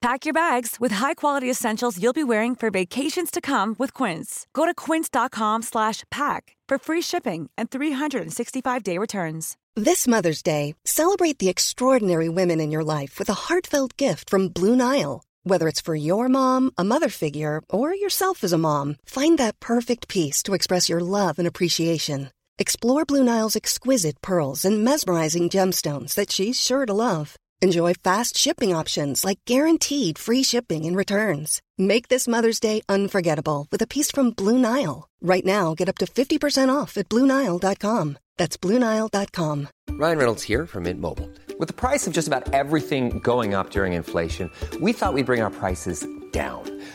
Pack your bags with high-quality essentials you'll be wearing for vacations to come with Quince. Go to quince.com slash pack for free shipping and 365-day returns. This Mother's Day, celebrate the extraordinary women in your life with a heartfelt gift from Blue Nile. Whether it's for your mom, a mother figure, or yourself as a mom, find that perfect piece to express your love and appreciation. Explore Blue Nile's exquisite pearls and mesmerizing gemstones that she's sure to love. Enjoy fast shipping options like guaranteed free shipping and returns. Make this Mother's Day unforgettable with a piece from Blue Nile. Right now, get up to 50% off at BlueNile.com. That's BlueNile.com. Ryan Reynolds here from Mint Mobile. With the price of just about everything going up during inflation, we thought we'd bring our prices down.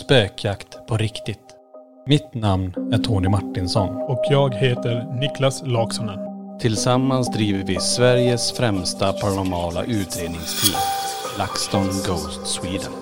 Spökjakt på riktigt. Mitt namn är Tony Martinsson. Och jag heter Niklas Laksonen. Tillsammans driver vi Sveriges främsta paranormala utredningsteam. LaxTon Ghost Sweden.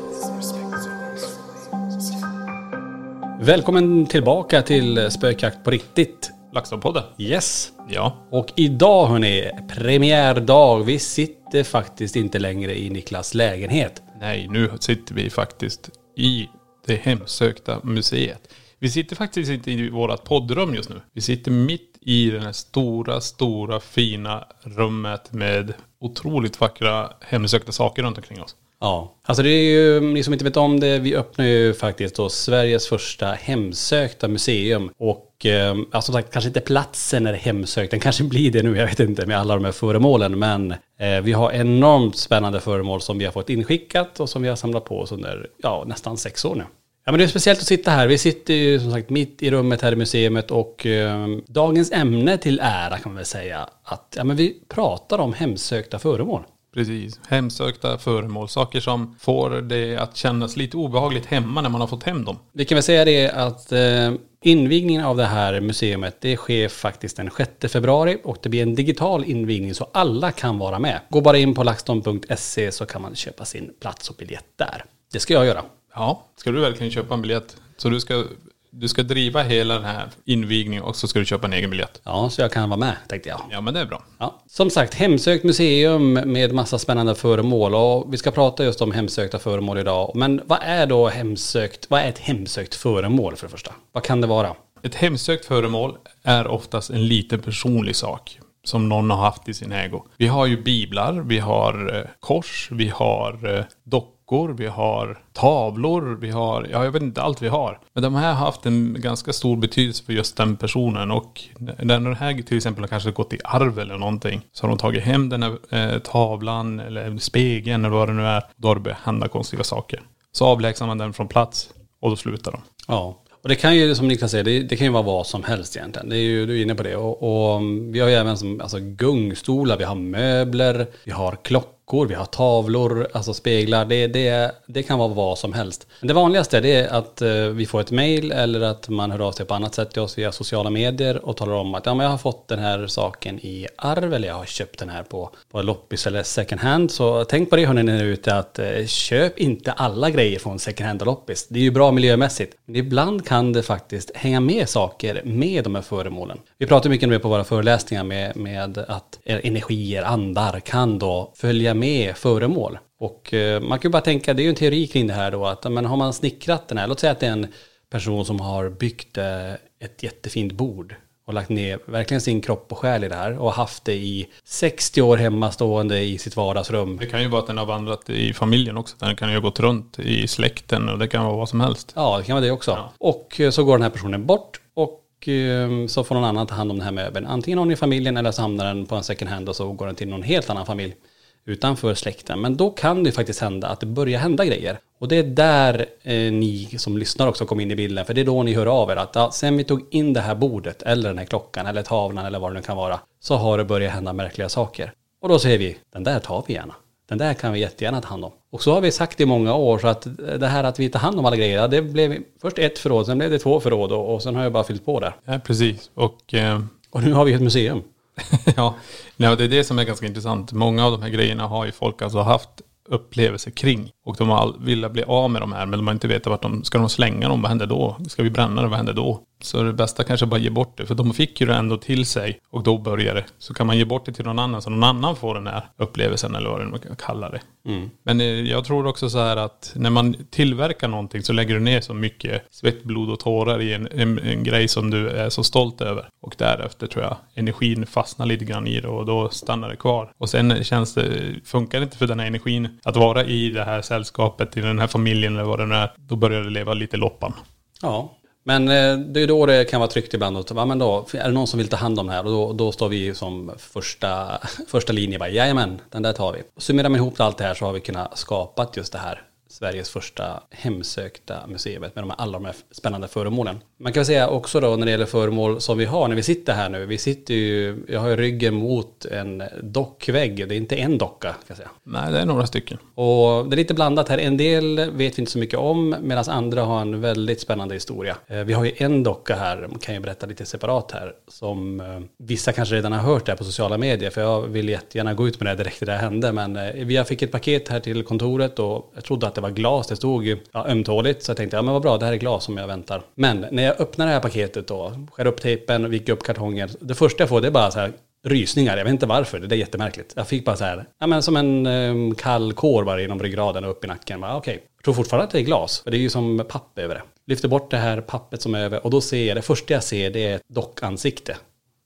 Välkommen tillbaka till Spökjakt på riktigt. LaxTon-podden. Yes. Ja. Och idag hörni, premiärdag. Vi sitter faktiskt inte längre i Niklas lägenhet. Nej, nu sitter vi faktiskt i det hemsökta museet. Vi sitter faktiskt inte i vårt poddrum just nu. Vi sitter mitt i det här stora, stora, fina rummet med otroligt vackra hemsökta saker runt omkring oss. Ja, alltså det är ju, ni som inte vet om det, vi öppnar ju faktiskt då Sveriges första hemsökta museum. Och eh, alltså som sagt, kanske inte platsen är hemsökt, den kanske blir det nu, jag vet inte, med alla de här föremålen. Men eh, vi har enormt spännande föremål som vi har fått inskickat och som vi har samlat på oss under, ja, nästan sex år nu. Ja men det är speciellt att sitta här. Vi sitter ju som sagt mitt i rummet här i museet och eh, dagens ämne till ära kan man väl säga att ja, men vi pratar om hemsökta föremål. Precis. Hemsökta föremål. Saker som får det att kännas lite obehagligt hemma när man har fått hem dem. Vi kan väl säga det att eh, invigningen av det här museet det sker faktiskt den 6 februari och det blir en digital invigning så alla kan vara med. Gå bara in på laxton.se så kan man köpa sin plats och biljett där. Det ska jag göra. Ja, ska du verkligen köpa en biljett? Så du ska, du ska driva hela den här invigningen och så ska du köpa en egen biljett? Ja, så jag kan vara med tänkte jag. Ja, men det är bra. Ja. Som sagt, hemsökt museum med massa spännande föremål och vi ska prata just om hemsökta föremål idag. Men vad är då hemsökt? Vad är ett hemsökt föremål för det första? Vad kan det vara? Ett hemsökt föremål är oftast en liten personlig sak som någon har haft i sin ägo. Vi har ju biblar, vi har eh, kors, vi har eh, dockor, vi har tavlor, vi har, ja jag vet inte allt vi har. Men de här har haft en ganska stor betydelse för just den personen och när den här till exempel har kanske gått i arv eller någonting så har de tagit hem den här eh, tavlan eller spegeln eller vad det nu är. Då har det börjat hända konstiga saker. Så avlägsnar man den från plats och då slutar de. Ja. Och det kan ju, som Niklas säger, det, det kan ju vara vad som helst egentligen. Det är ju, du är inne på det. Och, och vi har ju även som, alltså, gungstolar, vi har möbler, vi har klockor, vi har tavlor, alltså speglar. Det, det, det kan vara vad som helst. Men det vanligaste det är att eh, vi får ett mail eller att man hör av sig på annat sätt till oss via sociala medier och talar om att ja, men jag har fått den här saken i arv eller jag har köpt den här på, på loppis eller second hand. Så tänk på det hörni när ni är ute att eh, köp inte alla grejer från second hand och loppis. Det är ju bra miljömässigt. Men ibland kan det faktiskt hänga med saker med de här föremålen. Vi pratar mycket om det på våra föreläsningar med, med att energier, andar kan då följa med föremål. Och eh, man kan ju bara tänka, det är ju en teori kring det här då, att men har man snickrat den här, låt säga att det är en person som har byggt eh, ett jättefint bord och lagt ner verkligen sin kropp och själ i det här och haft det i 60 år hemma stående i sitt vardagsrum. Det kan ju vara att den har vandrat i familjen också. Den kan ju ha gått runt i släkten och det kan vara vad som helst. Ja, det kan vara det också. Och eh, så går den här personen bort och så får någon annan ta hand om den här möbeln. Antingen någon i familjen eller så hamnar den på en second hand och så går den till någon helt annan familj utanför släkten. Men då kan det faktiskt hända att det börjar hända grejer. Och det är där eh, ni som lyssnar också kommer in i bilden. För det är då ni hör av er att ja, sen vi tog in det här bordet eller den här klockan eller tavlan eller vad det nu kan vara. Så har det börjat hända märkliga saker. Och då säger vi, den där tar vi gärna. Den där kan vi jättegärna ta hand om. Och så har vi sagt i många år så att det här att vi tar hand om alla grejer, det blev först ett förråd, sen blev det två förråd och, och sen har jag bara fyllt på där. Ja, precis. Och, eh, Och nu har vi ett museum. ja, nej, det är det som är ganska intressant. Många av de här grejerna har ju folk alltså haft upplevelser kring. Och de har velat bli av med de här men de har inte vetat vart de, ska de slänga dem, vad händer då? Ska vi bränna det, vad händer då? Så det bästa kanske bara ge bort det, för de fick ju det ändå till sig och då börjar det. Så kan man ge bort det till någon annan så någon annan får den här upplevelsen eller vad man kan kalla det. Men eh, jag tror också så här att när man tillverkar någonting så lägger du ner så mycket svett, blod och tårar i en, en, en grej som du är så stolt över. Och därefter tror jag energin fastnar lite grann i det och då stannar det kvar. Och sen känns det, funkar det inte för den här energin att vara i det här sällskapet, i den här familjen eller vad det nu är, då börjar det leva lite loppan. Ja, men eh, det är då det kan vara tryggt ibland. Och, ja, men då, är det någon som vill ta hand om det här? Och då, då står vi som första, första linje. Bara, Jajamän, den där tar vi. Summerar man ihop allt det här så har vi kunnat skapa just det här. Sveriges första hemsökta museet med de här, alla de här spännande föremålen. Man kan säga också då när det gäller föremål som vi har när vi sitter här nu. Vi sitter ju, jag har ju ryggen mot en dockvägg. Det är inte en docka kan jag säga. Nej, det är några stycken. Och det är lite blandat här. En del vet vi inte så mycket om medan andra har en väldigt spännande historia. Eh, Vi har ju en docka här, kan jag berätta lite separat här, som eh, vissa kanske redan har hört där på sociala medier. För jag vill jättegärna gå ut med det direkt när det här hände. Men eh, vi fick ett paket här till kontoret och jag trodde att det var glas. Det stod ja, ömtåligt. Så jag tänkte, ja men vad bra, det här är glas som jag väntar. Men när jag jag öppnar det här paketet då, skär upp tejpen, viker upp kartongen. Det första jag får det är bara så här rysningar. Jag vet inte varför, det är jättemärkligt. Jag fick bara så här, ja men som en um, kall kår bara genom ryggraden och upp i nacken. Bara, Okej, jag tror fortfarande att det är glas, för det är ju som papp över det. Lyfter bort det här pappet som är över och då ser jag, det första jag ser det är ett dockansikte.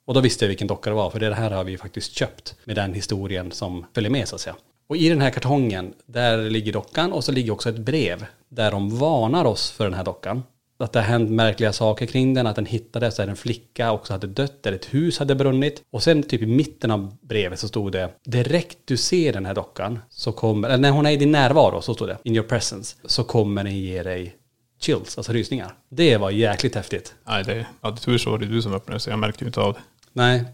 Och då visste jag vilken docka det var, för det här har vi ju faktiskt köpt med den historien som följer med så att säga. Och i den här kartongen, där ligger dockan och så ligger också ett brev där de varnar oss för den här dockan. Att det har hänt märkliga saker kring den, att den hittades där en flicka också hade dött, där ett hus hade brunnit. Och sen typ i mitten av brevet så stod det, direkt du ser den här dockan, så kommer, eller när hon är i din närvaro, så stod det, in your presence, så kommer den ge dig chills, alltså rysningar. Det var jäkligt häftigt. Nej, det, ja, det tur så var det du som öppnade så jag märkte ju inte av det. Nej.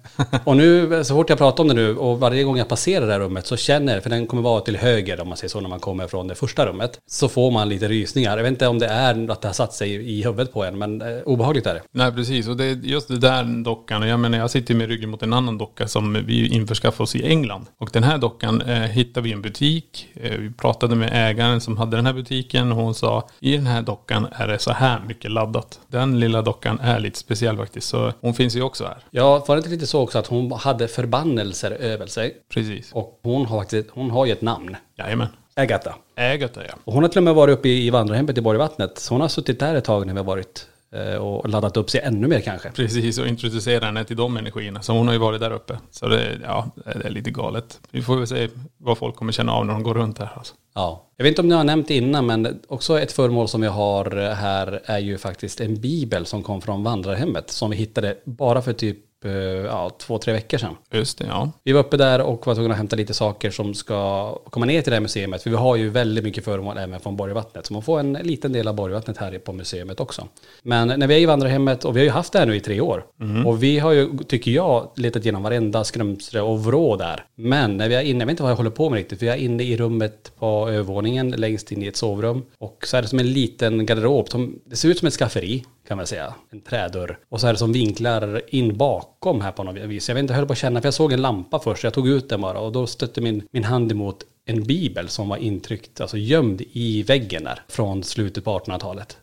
Och nu, så fort jag pratar om det nu och varje gång jag passerar det här rummet så känner jag, för den kommer vara till höger om man säger så när man kommer från det första rummet, så får man lite rysningar. Jag vet inte om det är att det har satt sig i huvudet på en, men eh, obehagligt är det. Nej, precis. Och det är just det där dockan. Och jag menar, jag sitter med ryggen mot en annan docka som vi införskaffade oss i England. Och den här dockan eh, hittade vi i en butik. Eh, vi pratade med ägaren som hade den här butiken och hon sa i den här dockan är det så här mycket laddat. Den lilla dockan är lite speciell faktiskt. Så hon finns ju också här. Ja, var det inte lite så också att hon hade förbannelser över sig? Precis. Och hon har faktiskt, hon har ju ett namn. Jajamän. Agatha. Ägata ja. Och hon har till och med varit uppe i vandrarhemmet i Borgvattnet. Så hon har suttit där ett tag när vi har varit eh, och laddat upp sig ännu mer kanske. Precis, och introducera henne till de energierna. Så hon har ju varit där uppe. Så det, ja, det är lite galet. Vi får väl se vad folk kommer känna av när de går runt här. Alltså. Ja. Jag vet inte om ni har nämnt det innan, men också ett föremål som vi har här är ju faktiskt en bibel som kom från vandrarhemmet. Som vi hittade bara för typ ja, två, tre veckor sedan. Just det, ja. Vi var uppe där och var tvungna att hämta lite saker som ska komma ner till det här museet. För vi har ju väldigt mycket föremål även från Borgvattnet. Så man får en liten del av Borgvattnet här på museet också. Men när vi är i vandrarhemmet, och vi har ju haft det här nu i tre år. Och vi har ju, tycker jag, letat igenom varenda skrumsle och vrå där. Men när vi är inne, jag vet inte vad jag håller på med riktigt. Vi är inne i rummet på övervåningen, längst in i ett sovrum. Och så är det som en liten garderob. Som, det ser ut som ett skafferi kan man säga. En trädörr. Och så är det som vinklar in bakom här på något vis. Jag vet inte, jag höll på att känna, för jag såg en lampa först. Jag tog ut den bara och då stötte min, min hand emot en bibel som var intryckt, alltså gömd i väggen där. Från slutet på 1800-talet.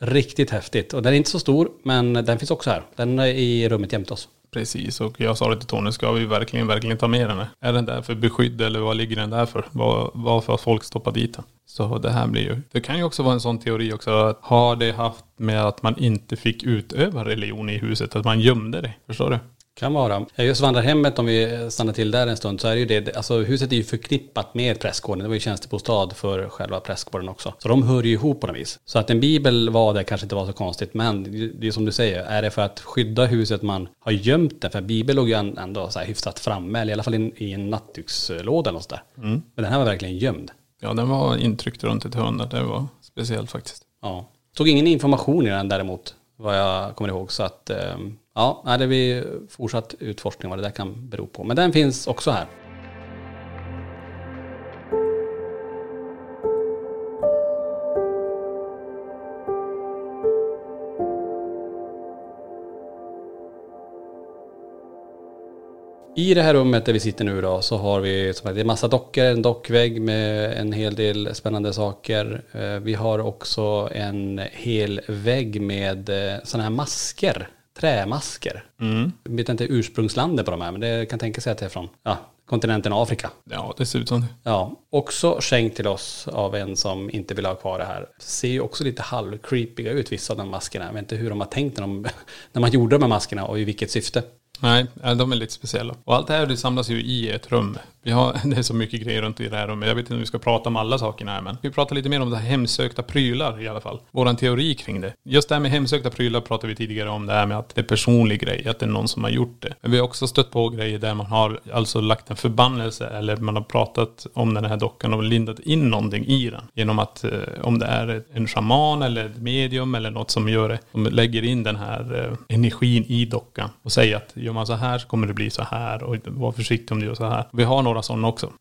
Riktigt häftigt. Och den är inte så stor, men den finns också här. Den är i rummet jämte oss. Precis, och jag sa det till Tony, ska vi verkligen, verkligen ta med den här? Är den där för beskydd eller vad ligger den där för? Varför har folk stoppat dit den? Så det här blir ju, det kan ju också vara en sån teori också, att har det haft med att man inte fick utöva religion i huset, att man gömde det? Förstår du? Kan vara. Just vandrarhemmet, om vi stannar till där en stund, så är det ju det, alltså huset är ju förknippat med prästgården. Det var ju tjänstebostad för själva prästgården också. Så de hör ju ihop på något vis. Så att en bibel var det kanske inte var så konstigt, men det är som du säger, är det för att skydda huset man har gömt det? För bibeln låg ju ändå så här hyfsat framme, eller i alla fall i, i en nattdukslåda eller något där. Men den här var verkligen gömd. Ja, den var intryckt runt ett hörn där. Det var speciellt faktiskt. Ja. Tog ingen information i den däremot, vad jag kommer ihåg. Så att, eh, ja, det blir fortsatt utforskning vad det där kan bero på. Men den finns också här. I det här rummet där vi sitter nu då så har vi som sagt, det är massa dockor, en dockvägg med en hel del spännande saker. Eh, vi har också en hel vägg med eh, sådana här masker, trämasker. Jag vet inte ursprungslandet på de här men det kan tänka sig att det är från ja, kontinenten Afrika. Ja, det ser ut som det. Ja, också skänkt till oss av en som inte vill ha kvar det här. Ser ju också lite halvcreepiga ut vissa av de maskerna. Jag vet inte hur de har tänkt när, de, när man gjorde de här maskerna och i vilket syfte. Nej, de är lite speciella. Och allt det här det samlas ju i ett rum. Vi har, det är så mycket grejer runt i det här rummet. Jag vet inte om vi ska prata om alla sakerna här, men vi pratar lite mer om det här hemsökta prylar i alla fall. Våran teori kring det. Just det här med hemsökta prylar pratade vi tidigare om, det här med att det är personlig grej, att det är någon som har gjort det. Men vi har också stött på grejer där man har alltså lagt en förbannelse eller man har pratat om den här dockan och lindat in någonting i den. Genom att eh, om det är en shaman eller ett medium eller något som gör det, de lägger in den här eh, energin i dockan och säger att gör man så här så kommer det bli så här och var försiktig om du gör så här. Vi har några sådana också.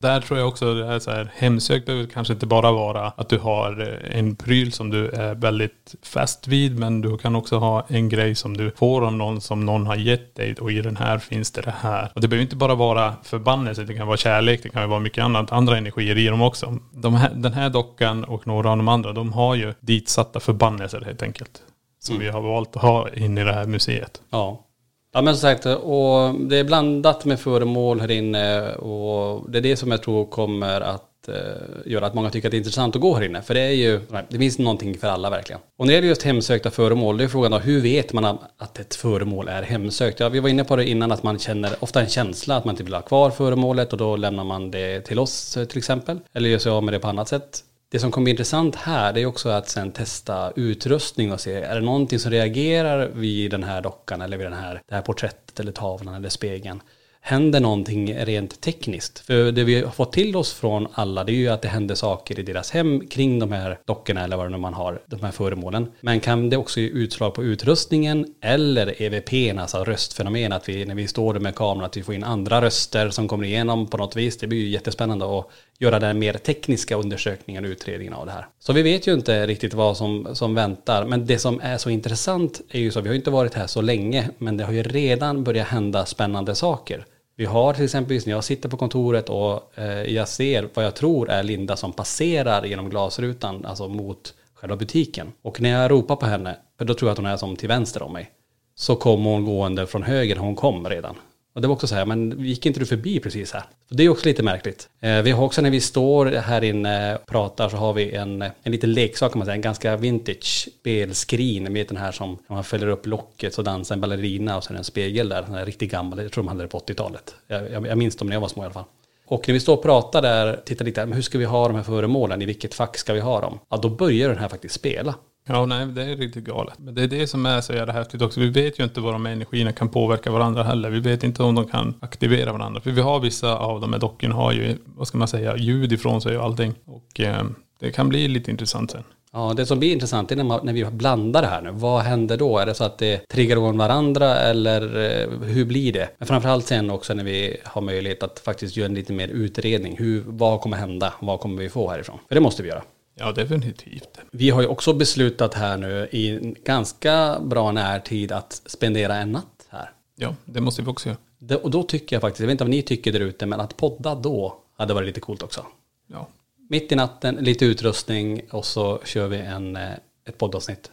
Där tror jag också det är så här hemsökt behöver kanske inte bara vara att du har eh, en pryl som du är väldigt fäst vid men du kan också ha en grej som du får av någon som någon har gett dig och i den här finns det det här. Och det behöver inte bara vara förbannelse, det kan vara kärlek, det kan vara mycket annat, andra energier i dem också. De här, den här dockan och några av de andra, de har ju ditsatta förbannelser helt enkelt. Som vi har valt att ha in i det här museet. Ja. Ja men som sagt, och det är blandat med föremål här inne och det är det som jag tror kommer att eh, göra att många tycker att det är intressant att gå här inne. För det är ju, det finns någonting för alla verkligen. Och när det gäller just hemsökta föremål, det är frågan då, hur vet man att ett föremål är hemsökt? Ja, vi var inne på det innan att man känner ofta en känsla att man inte vill ha kvar föremålet och då lämnar man det till oss eh, till exempel. Eller gör sig av med det på annat sätt. Det som kommer bli intressant här det är också att sen testa utrustning och se, är det någonting som reagerar vid den här dockan eller vid den här, det här porträttet eller tavlan eller spegeln? Händer någonting rent tekniskt? För det vi har fått till oss från alla det är ju att det händer saker i deras hem kring de här dockorna eller vad det nu man har, de här föremålen. Men kan det också ge utslag på utrustningen eller EVP, alltså röstfenomen, att vi när vi står där med kameran att vi får in andra röster som kommer igenom på något vis. Det blir ju jättespännande att göra den mer tekniska undersökningen och utredningen av det här. Så vi vet ju inte riktigt vad som, som väntar, men det som är så intressant är ju så, vi har ju inte varit här så länge, men det har ju redan börjat hända spännande saker. Vi har till exempel när jag sitter på kontoret och eh, jag ser vad jag tror är Linda som passerar genom glasrutan, alltså mot själva butiken. Och när jag ropar på henne, för då tror jag att hon är som till vänster om mig, så kommer hon gående från höger, hon kom redan. Och det var också så här, men gick inte du förbi precis här? Så det är också lite märkligt. Eh, vi har också när vi står här inne och pratar så har vi en, en liten leksak kan man säga, en ganska vintage spelskrin med den här som man fäller upp locket så dansar en ballerina och så är det en spegel där, den är riktigt gammal, jag tror de hade det på 80-talet. Jag, jag, jag minns dem när jag var små i alla fall. Och när vi står och pratar där, tittar lite, men hur ska vi ha de här föremålen, i vilket fack ska vi ha dem? Ja, då börjar den här faktiskt spela. Ja, nej, det är riktigt galet. Men det är det som är så jävla häftigt också. Vi vet ju inte vad de energierna kan påverka varandra heller. Vi vet inte om de kan aktivera varandra. För vi har vissa av de här dockorna har ju, vad ska man säga, ljud ifrån sig och allting. Och eh, det kan bli lite intressant sen. Ja, det som blir intressant är när, man, när vi blandar det här nu. Vad händer då? Är det så att det triggar om varandra eller eh, hur blir det? Men framförallt sen också när vi har möjlighet att faktiskt göra en lite mer utredning. Hur, vad kommer hända? Vad kommer vi få härifrån? För det måste vi göra. Ja, definitivt. Vi har ju också beslutat här nu i ganska bra närtid att spendera en natt här. Ja, det måste vi också göra. Det, och då tycker jag faktiskt, jag vet inte vad ni tycker där ute, men att podda då hade varit lite coolt också. Ja, Mitt i natten, lite utrustning och så kör vi en, eh, ett poddavsnitt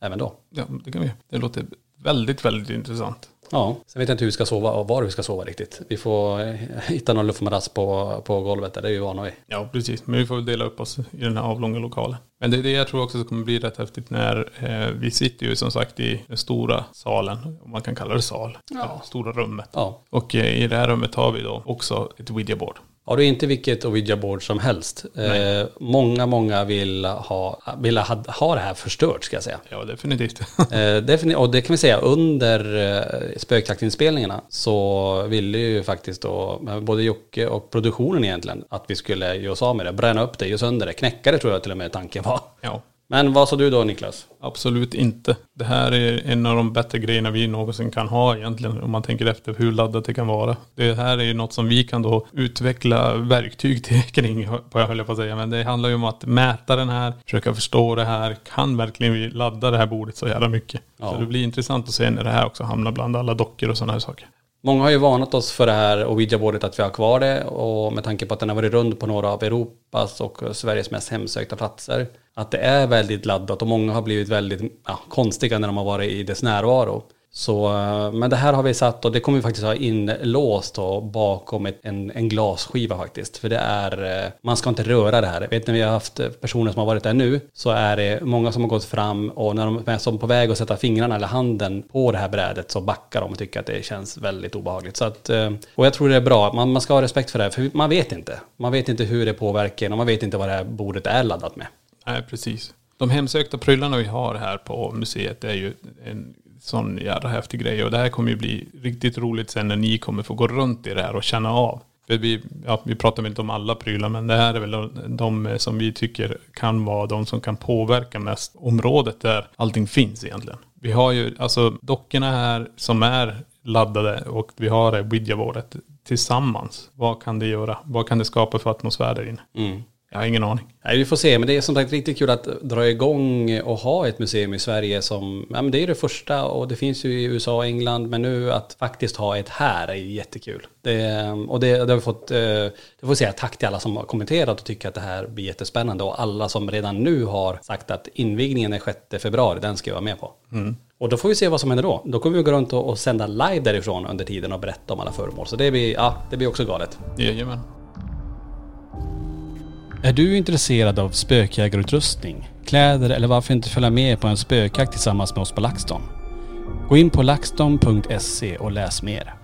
även då. ja det kan vi. Det låter väldigt, väldigt intressant. Ja, sen vet jag inte hur vi ska sova och var vi ska sova riktigt. Vi får eh, hitta någon luftmadrass på, på golvet där, det är vi vana vid. Ja, precis. Men vi får väl dela upp oss i den här avlånga lokalen. Men det är det jag tror också kommer bli rätt häftigt när eh, vi sitter ju som sagt i den stora salen, om man kan kalla det sal, ja. stora rummet. Ja. Och eh, i det här rummet har vi då också ett Ouija-board. Har du inte vilket Ouija-board som helst. Eh, många, många vill, ha, vill ha, ha det här förstört ska jag säga. Ja, definitivt. eh, definitivt. Och det kan vi säga under eh, spökjaktinspelningarna så ville ju faktiskt då både Jocke och produktionen egentligen att vi skulle göra oss av med det, bränna upp det, göra sönder det, knäcka det tror jag till och med tanken var. Ja. Men vad sa du då Niklas? Absolut inte. Det här är en av de bättre grejerna vi någonsin kan ha egentligen. Om man tänker efter hur laddat det kan vara. Det här är ju något som vi kan då utveckla verktyg till kring, jag höll på att säga. Men det handlar ju om att mäta den här, försöka förstå det här. Kan verkligen vi ladda det här bordet så jävla mycket? Ja. Så det blir intressant att se när det här också hamnar bland alla dockor och sådana här saker. Många har ju varnat oss för det här Ouija-bordet att vi har kvar det och med tanke på att den har varit rund på några av Europas och Sveriges mest hemsökta platser. Att det är väldigt laddat och många har blivit väldigt ja, konstiga när de har varit i dess närvaro. Så, eh, men det här har vi satt och det kommer vi faktiskt ha inlåst bakom ett, en, en glasskiva faktiskt. För det är, eh, man ska inte röra det här. vet när vi har haft eh, personer som har varit där nu så är det många som har gått fram och när de är som på väg att sätta fingrarna eller handen på det här brädet så backar de och tycker att det känns väldigt obehagligt. Så att, och jag tror det är bra, man, man ska ha respekt för det här för man vet inte. Man vet inte hur det påverkar och man vet inte vad det här bordet är laddat med. Nej, precis. De hemsökta prylarna vi har här på museet är ju en sån jävla häftig grej. Och det här kommer ju bli riktigt roligt sen när ni kommer få gå runt i det här och känna av. För vi, ja, vi pratar väl inte om alla prylar men det här är väl de, de som vi tycker kan vara de som kan påverka mest området där allting finns egentligen. Vi har ju alltså dockorna här som är laddade och vi har det ouija tillsammans. Vad kan det göra? Vad kan det skapa för atmosfär där inne? Mm. Jag har ingen aning. Nej, vi får se, men det är som sagt riktigt kul att dra igång och ha ett museum i Sverige som, ja men det är det första och det finns ju i USA och England, men nu att faktiskt ha ett här är jättekul. Det, och det, det har vi fått, eh, det får säga tack till alla som har kommenterat och tycker att det här blir jättespännande och alla som redan nu har sagt att invigningen är 6 februari, den ska jag vara med på. Mm. Och då får vi se vad som händer då. Då kommer vi gå runt och, och sända live därifrån under tiden och berätta om alla föremål. Så det blir, ja, det blir också galet. Jajamän. Är du intresserad av spökjägarutrustning, kläder eller varför inte följa med på en spökjakt tillsammans med oss på LaxTon? Gå in på laxton.se och läs mer.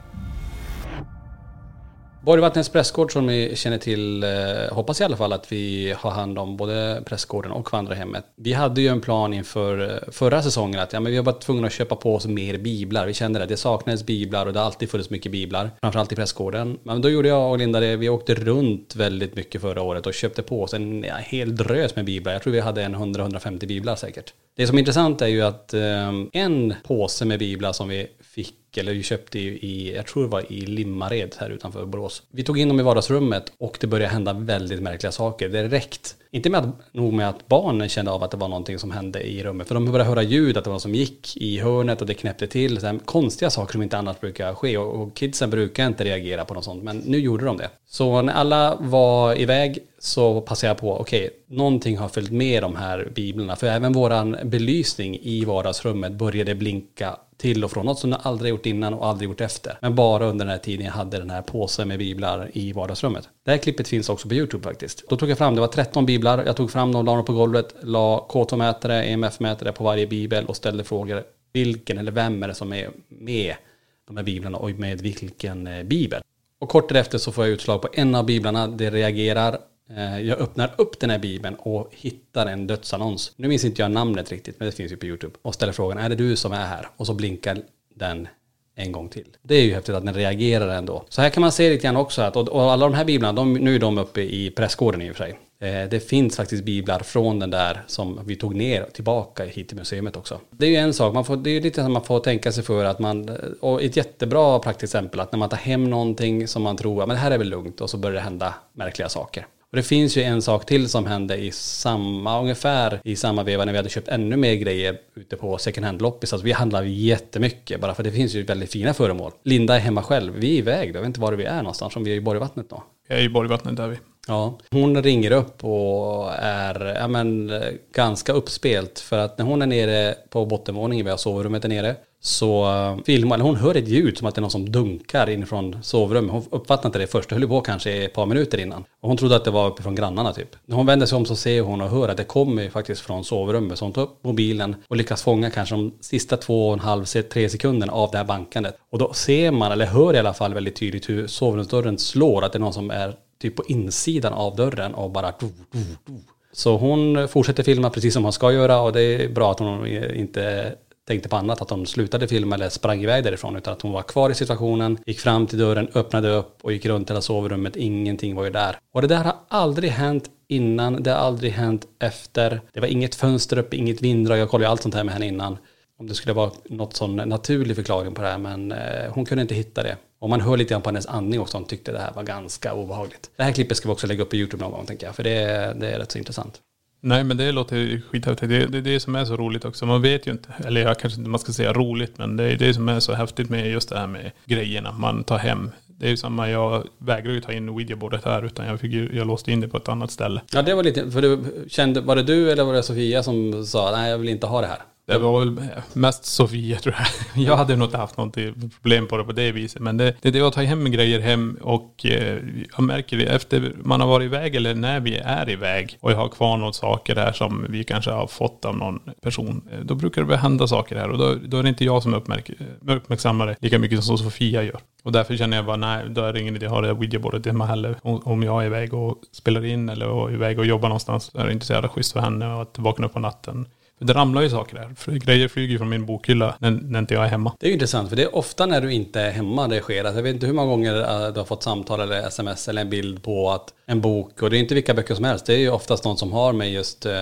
Borgvattnets prästgård som ni känner till, eh, hoppas i alla fall att vi har hand om både prästgården och vandrarhemmet. Vi hade ju en plan inför eh, förra säsongen att ja, men vi var tvungna att köpa på oss mer biblar. Vi kände det, det saknades biblar och det har alltid funnits mycket biblar, framförallt i prästgården. Men då gjorde jag och Linda det, vi åkte runt väldigt mycket förra året och köpte på oss en ja, hel drös med biblar. Jag tror vi hade en 100-150 biblar säkert. Det som är intressant är ju att eh, en påse med biblar som vi fick eller vi köpte i, jag tror det var i Limmared här utanför Borås. Vi tog in dem i vardagsrummet och det började hända väldigt märkliga saker direkt. Inte med att, nog med att barnen kände av att det var någonting som hände i rummet, för de började höra ljud, att det var något som gick i hörnet och det knäppte till. Så här, konstiga saker som inte annars brukar ske och, och kidsen brukar inte reagera på något sånt, men nu gjorde de det. Så när alla var iväg så passade jag på, okej, okay, någonting har följt med de här biblarna, för även våran belysning i vardagsrummet började blinka till och från. Något som jag aldrig gjort innan och aldrig gjort efter. Men bara under den här tiden jag hade den här påsen med biblar i vardagsrummet. Det här klippet finns också på YouTube faktiskt. Då tog jag fram, det var 13 biblar. Jag tog fram dem, la dem på golvet, la K2-mätare, EMF-mätare på varje bibel och ställde frågor. Vilken eller vem är det som är med de här biblarna och med vilken eh, bibel? Och kort därefter så får jag utslag på en av biblarna. Det reagerar Eh, jag öppnar upp den här bibeln och hittar en dödsannons. Nu minns inte jag namnet riktigt, men det finns ju på YouTube. Och ställer frågan, är det du som är här? Och så blinkar den en gång till. Det är ju häftigt att den reagerar ändå. Så här kan man se lite grann också att, och alla de här biblarna, de, nu är de uppe i prästgården i och för sig. Eh, det finns faktiskt biblar från den där som vi tog ner tillbaka hit till museet också. Det är ju en sak, man får, det är ju lite som man får tänka sig för att man, och ett jättebra praktiskt exempel att när man tar hem någonting som man tror, men det här är väl lugnt och så börjar det hända märkliga saker. Och det finns ju en sak till som hände i samma, ungefär i samma veva när vi hade köpt ännu mer grejer ute på second hand-loppis. Alltså vi handlar jättemycket bara för det finns ju väldigt fina föremål. Linda är hemma själv, vi är iväg, jag vet inte var vi är någonstans, om vi är i Borgvattnet då. Jag är i Borgvattnet där vi. Ja, hon ringer upp och är ja, men, ganska uppspelt för att när hon är nere på bottenvåningen, vi har sovrummet där nere, så eh, filmar, hon, hon hör ett ljud som att det är någon som dunkar inifrån sovrummet. Hon uppfattade inte det först, det höll ju på kanske ett par minuter innan. Och hon trodde att det var uppifrån grannarna typ. När hon vänder sig om så ser hon och hör att det kommer faktiskt från sovrummet. Så hon tar upp mobilen och lyckas fånga kanske de sista två och en halv, tre sekunderna av det här bankandet. Och då ser man, eller hör i alla fall väldigt tydligt hur sovrumsdörren slår, att det är någon som är typ på insidan av dörren och bara do, do, do. Så hon fortsätter filma precis som hon ska göra och det är bra att hon inte tänkte på annat, att hon slutade filma eller sprang iväg därifrån, utan att hon var kvar i situationen, gick fram till dörren, öppnade upp och gick runt hela sovrummet, ingenting var ju där. Och det där har aldrig hänt innan, det har aldrig hänt efter. Det var inget fönster uppe, inget vinddrag, jag kollade ju allt sånt här med henne innan. Om det skulle vara något sån naturlig förklaring på det här, men eh, hon kunde inte hitta det. Och man hör lite grann på hennes andning också, hon tyckte det här var ganska obehagligt. Det här klippet ska vi också lägga upp på YouTube någon gång, tänker jag, för det, det är rätt så intressant. Nej men det låter skithäftigt. Det är det, det som är så roligt också. Man vet ju inte, eller jag kanske inte man ska säga roligt, men det är det som är så häftigt med just det här med grejerna man tar hem. Det är ju samma, jag vägrar ju ta in Ouija-bordet här utan jag, fick ju, jag låste in det på ett annat ställe. Ja det var lite, för du kände, var det du eller var det Sofia som sa nej jag vill inte ha det här? Det var väl mest Sofia tror jag. Jag hade nog inte haft något problem på det på det viset. Men det, det är det att ta hem grejer hem och eh, jag märker det efter man har varit iväg eller när vi är iväg och jag har kvar något saker där som vi kanske har fått av någon person. Eh, då brukar det hända saker här och då, då är det inte jag som uppmärksammar det lika mycket som Sofia gör. Och därför känner jag bara nej, då är det ingen idé att ha det där widgetbordet hemma heller. Om jag är iväg och spelar in eller är iväg och jobbar någonstans. Så är det inte så jävla schysst för henne att vakna upp på natten det ramlar ju saker där. Grejer flyger från min bokhylla när, när inte jag är hemma. Det är ju intressant för det är ofta när du inte är hemma det sker. Alltså jag vet inte hur många gånger äh, du har fått samtal eller sms eller en bild på att en bok, och det är inte vilka böcker som helst, det är ju oftast någon som har med just eh,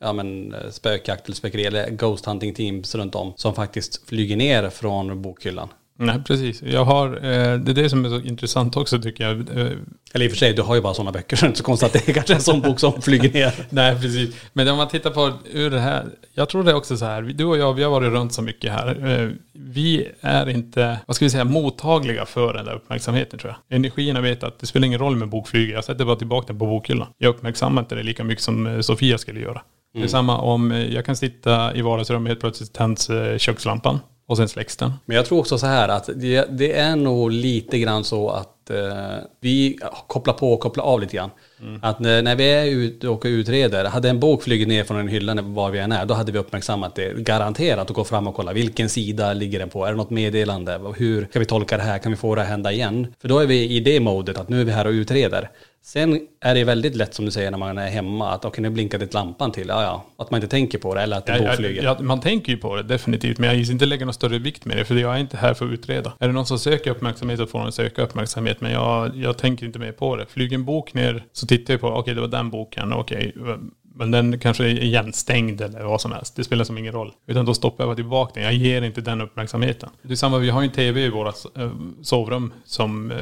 ja, men, spökjakt eller spökeri eller ghost hunting teams runt om som faktiskt flyger ner från bokhyllan. Nej, precis. Jag har, eh, det är det som är så intressant också tycker jag. Eh, Eller i och för sig, du har ju bara sådana böcker så det är inte så konstigt att det är kanske en sån bok som flyger ner. Nej, precis. Men om man tittar på hur det här, jag tror det är också så här, du och jag, vi har varit runt så mycket här. Eh, vi är inte, vad ska vi säga, mottagliga för den där uppmärksamheten tror jag. Energierna vet att det spelar ingen roll med bokflyger, jag sätter bara tillbaka den på bokhyllan. Jag uppmärksammar inte det lika mycket som Sofia skulle göra. Mm. Det är mm. samma om jag kan sitta i vardagsrummet, helt plötsligt tänds kökslampan. Och sen släcks den. Men jag tror också så här att det, det är nog lite grann så att eh, vi kopplar på och kopplar av lite grann. Mm. Att när, när, vi är ute och utreder, hade en bok flugit ner från en hylla var vi än är, då hade vi uppmärksammat det garanterat och gå fram och kolla vilken sida ligger den på, är det något meddelande, hur kan vi tolka det här, kan vi få det att hända igen? För då är vi i det modet att nu är vi här och utreder. Sen är det väldigt lätt som du säger när man är hemma att okej okay, nu blinkar det lampan till, ja ja, att man inte tänker på det eller att det ja, bokflyger. Ja, man tänker ju på det definitivt, men jag gissar inte lägga någon större vikt med det för jag är inte här för att utreda. Är det någon som söker uppmärksamhet så får de söka uppmärksamhet, men jag, jag tänker inte mer på det. Flyger en bok ner så tittar jag på, okej okay, det var den boken, okej, okay, men den kanske är igenstängd eller vad som helst. Det spelar som ingen roll. Utan då stoppar jag bara tillbaka den. Jag ger inte den uppmärksamheten. Det är samma, vi har ju en tv i våra eh, sovrum som eh,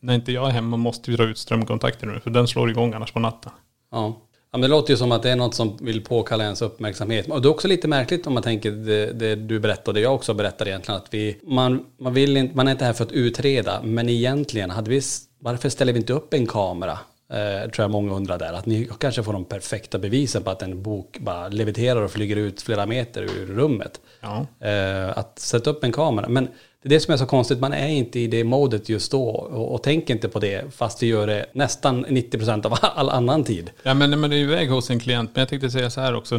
när inte jag är hemma måste vi dra ut strömkontakten nu. För den slår igång annars på natten. Ja. Ja, men det låter ju som att det är något som vill påkalla ens uppmärksamhet. Och det är också lite märkligt om man tänker det, det du berättar och det jag också berättar egentligen. Att vi, man, man, vill inte, man är inte här för att utreda, men egentligen, hade vi, varför ställer vi inte upp en kamera Eh, tror jag många undrar där. Att ni kanske får de perfekta bevisen på att en bok bara leviterar och flyger ut flera meter ur rummet. Ja. Eh, att sätta upp en kamera. Men det är det som är så konstigt, man är inte i det modet just då och, och tänker inte på det fast vi gör det nästan 90% av all annan tid. Ja men man är iväg hos en klient, men jag tänkte säga så här också,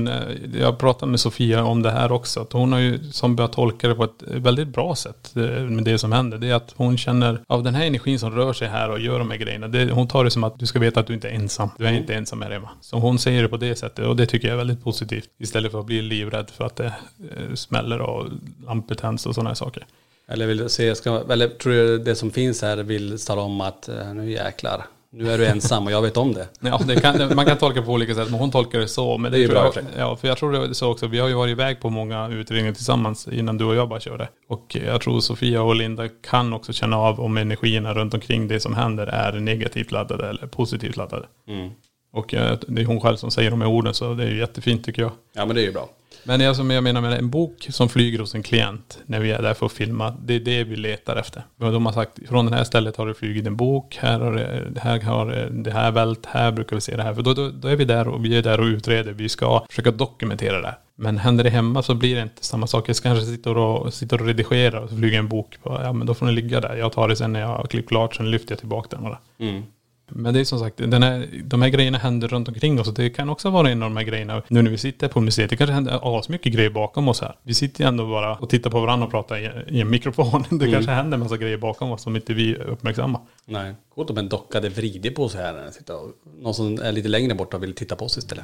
jag pratade med Sofia om det här också, att hon har ju som börjat tolka det på ett väldigt bra sätt eh, med det som händer. Det är att hon känner av den här energin som rör sig här och gör de här grejerna, det, hon tar det som att du ska veta att du inte är ensam. Du är inte ensam här hemma. Så hon säger det på det sättet och det tycker jag är väldigt positivt. Istället för att bli livrädd för att det eh, smäller och lampor tänds och sådana här saker. Eller, vill se, ska, eller tror du det som finns här vill tala om att eh, nu jäklar, nu är du ensam och jag vet om det. Ja, det kan, man kan tolka på olika sätt, men hon tolkar det så. Men det, det är bra jag, Ja, för jag tror det är så också. Vi har ju varit iväg på många utredningar tillsammans innan du och jag bara körde. Och jag tror Sofia och Linda kan också känna av om energierna runt omkring det som händer är negativt laddade eller positivt laddade. Mm. Och det är hon själv som säger de här orden, så det är ju jättefint tycker jag. Ja, men det är ju bra. Men jag, som jag menar med en bok som flyger hos en klient när vi är där för att filma. Det är det vi letar efter. De har sagt från det här stället har det flugit en bok. Här har det, här har det här vält. Här brukar vi se det här. För då, då, då är vi där och vi är där och utreder. Vi ska försöka dokumentera det. Men händer det hemma så blir det inte samma sak. Jag kanske sitter och, sitter och redigerar och så flyger en bok. På, ja men då får den ligga där. Jag tar det sen när jag har klippt klart. Sen lyfter jag tillbaka den bara. Mm. Men det är som sagt, den här, de här grejerna händer runt omkring oss. Och det kan också vara en av de här grejerna. Nu när vi sitter på museet, det kanske händer asmycket grejer bakom oss här. Vi sitter ju ändå bara och tittar på varandra och pratar i, i en mikrofon. Det Mm. kanske händer en massa grejer bakom oss som inte vi uppmärksammar. Nej. Coolt om en docka hade vridit på sig här. när den sitter och- Någon som är lite längre bort och vill titta på oss istället.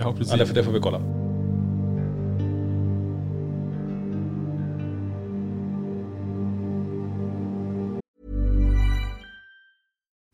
Ja, precis. Ja, det, det får vi kolla.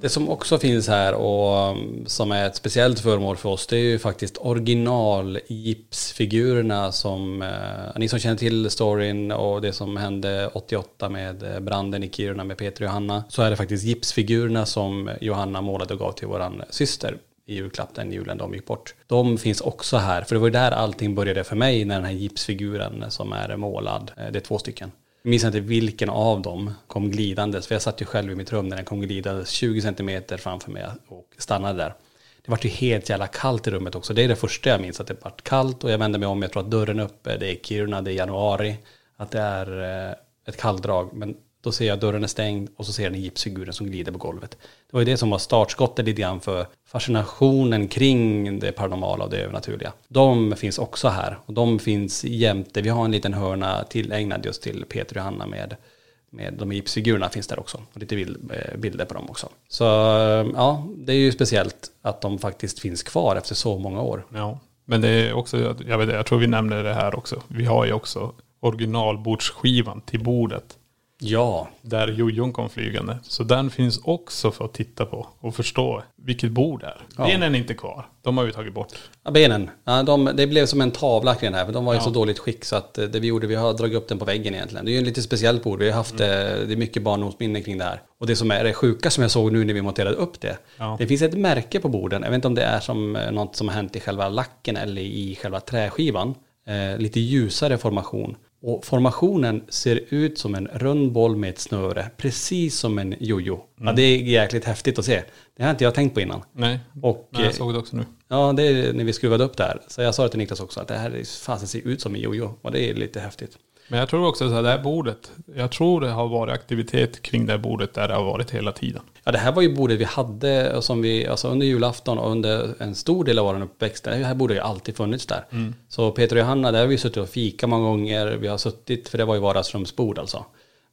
Det som också finns här och um, som är ett speciellt föremål för oss det är ju faktiskt original-gipsfigurerna som eh, ni som känner till storyn och det som hände 88 med eh, branden i Kiruna med Peter och Johanna så är det faktiskt gipsfigurerna som Johanna målade och gav till våran syster i julklapp den julen de gick bort. De finns också här för det var ju där allting började för mig när den här gipsfiguren som är målad, eh, det är två stycken. Jag minns inte vilken av dem kom glidandes, för jag satt ju själv i mitt rum när den kom glidandes 20 centimeter framför mig och stannade där. Det var ju helt jävla kallt i rummet också. Det är det första jag minns, att det vart kallt och jag vände mig om, jag tror att dörren är uppe, det är Kiruna, det är januari, att det är eh, ett kalldrag. Men då ser jag dörren är stängd och så ser jag den gipsfiguren som glider på golvet. Det var ju det som var startskottet lite grann för fascinationen kring det paranormala och det övernaturliga. De finns också här och de finns jämte. Vi har en liten hörna tillägnad just till Peter och Johanna med med de gipsfigurerna finns där också. Och lite eh, bilder på dem också. Så eh, ja, det är ju speciellt att de faktiskt finns kvar efter så många år. Ja, men det är också, jag, vet, jag tror vi nämnde det här också. Vi har ju också originalbordsskivan till bordet. Ja, Där jojon kom flygande. Så den finns också för att titta på och förstå vilket bord det är. Ja. Benen är inte kvar. De har vi tagit bort. Ja, benen. Ja, de, det blev som en tavla kring den här, för de var i Ja. så dåligt skick så att eh, det vi gjorde, vi har dragit upp den på väggen egentligen. Det är ju en lite speciellt bord, vi har haft, eh, det är mycket barndomsminnen kring det här. Och det som är det sjuka som jag såg nu när vi monterade upp det, Ja. det finns ett märke på borden, jag vet inte om det är som eh, något som har hänt i själva lacken eller i själva träskivan. Eh, lite ljusare formation. Och formationen ser ut som en rund boll med ett snöre, precis som en jojo. Ja, det är jäkligt häftigt att se. Det har inte jag tänkt på innan. Nej, Och, eh, jag såg det också nu. Ja, det är när vi skruvade upp det här. Så jag sa det till Niklas också att det här är- fasen ser ut som en jojo. Och det är lite häftigt. Men jag tror också så här, det här bordet. Jag tror det har varit aktivitet kring det här bordet där det har varit hela tiden. Ja, det här var ju bordet vi hade som vi, alltså under julafton och under en stor del av vår uppväxt. Det här bordet har ju alltid funnits där. Så Peter och Johanna, där har vi suttit och fika många gånger. Vi har suttit, för det var ju vardagsrumsbord alltså.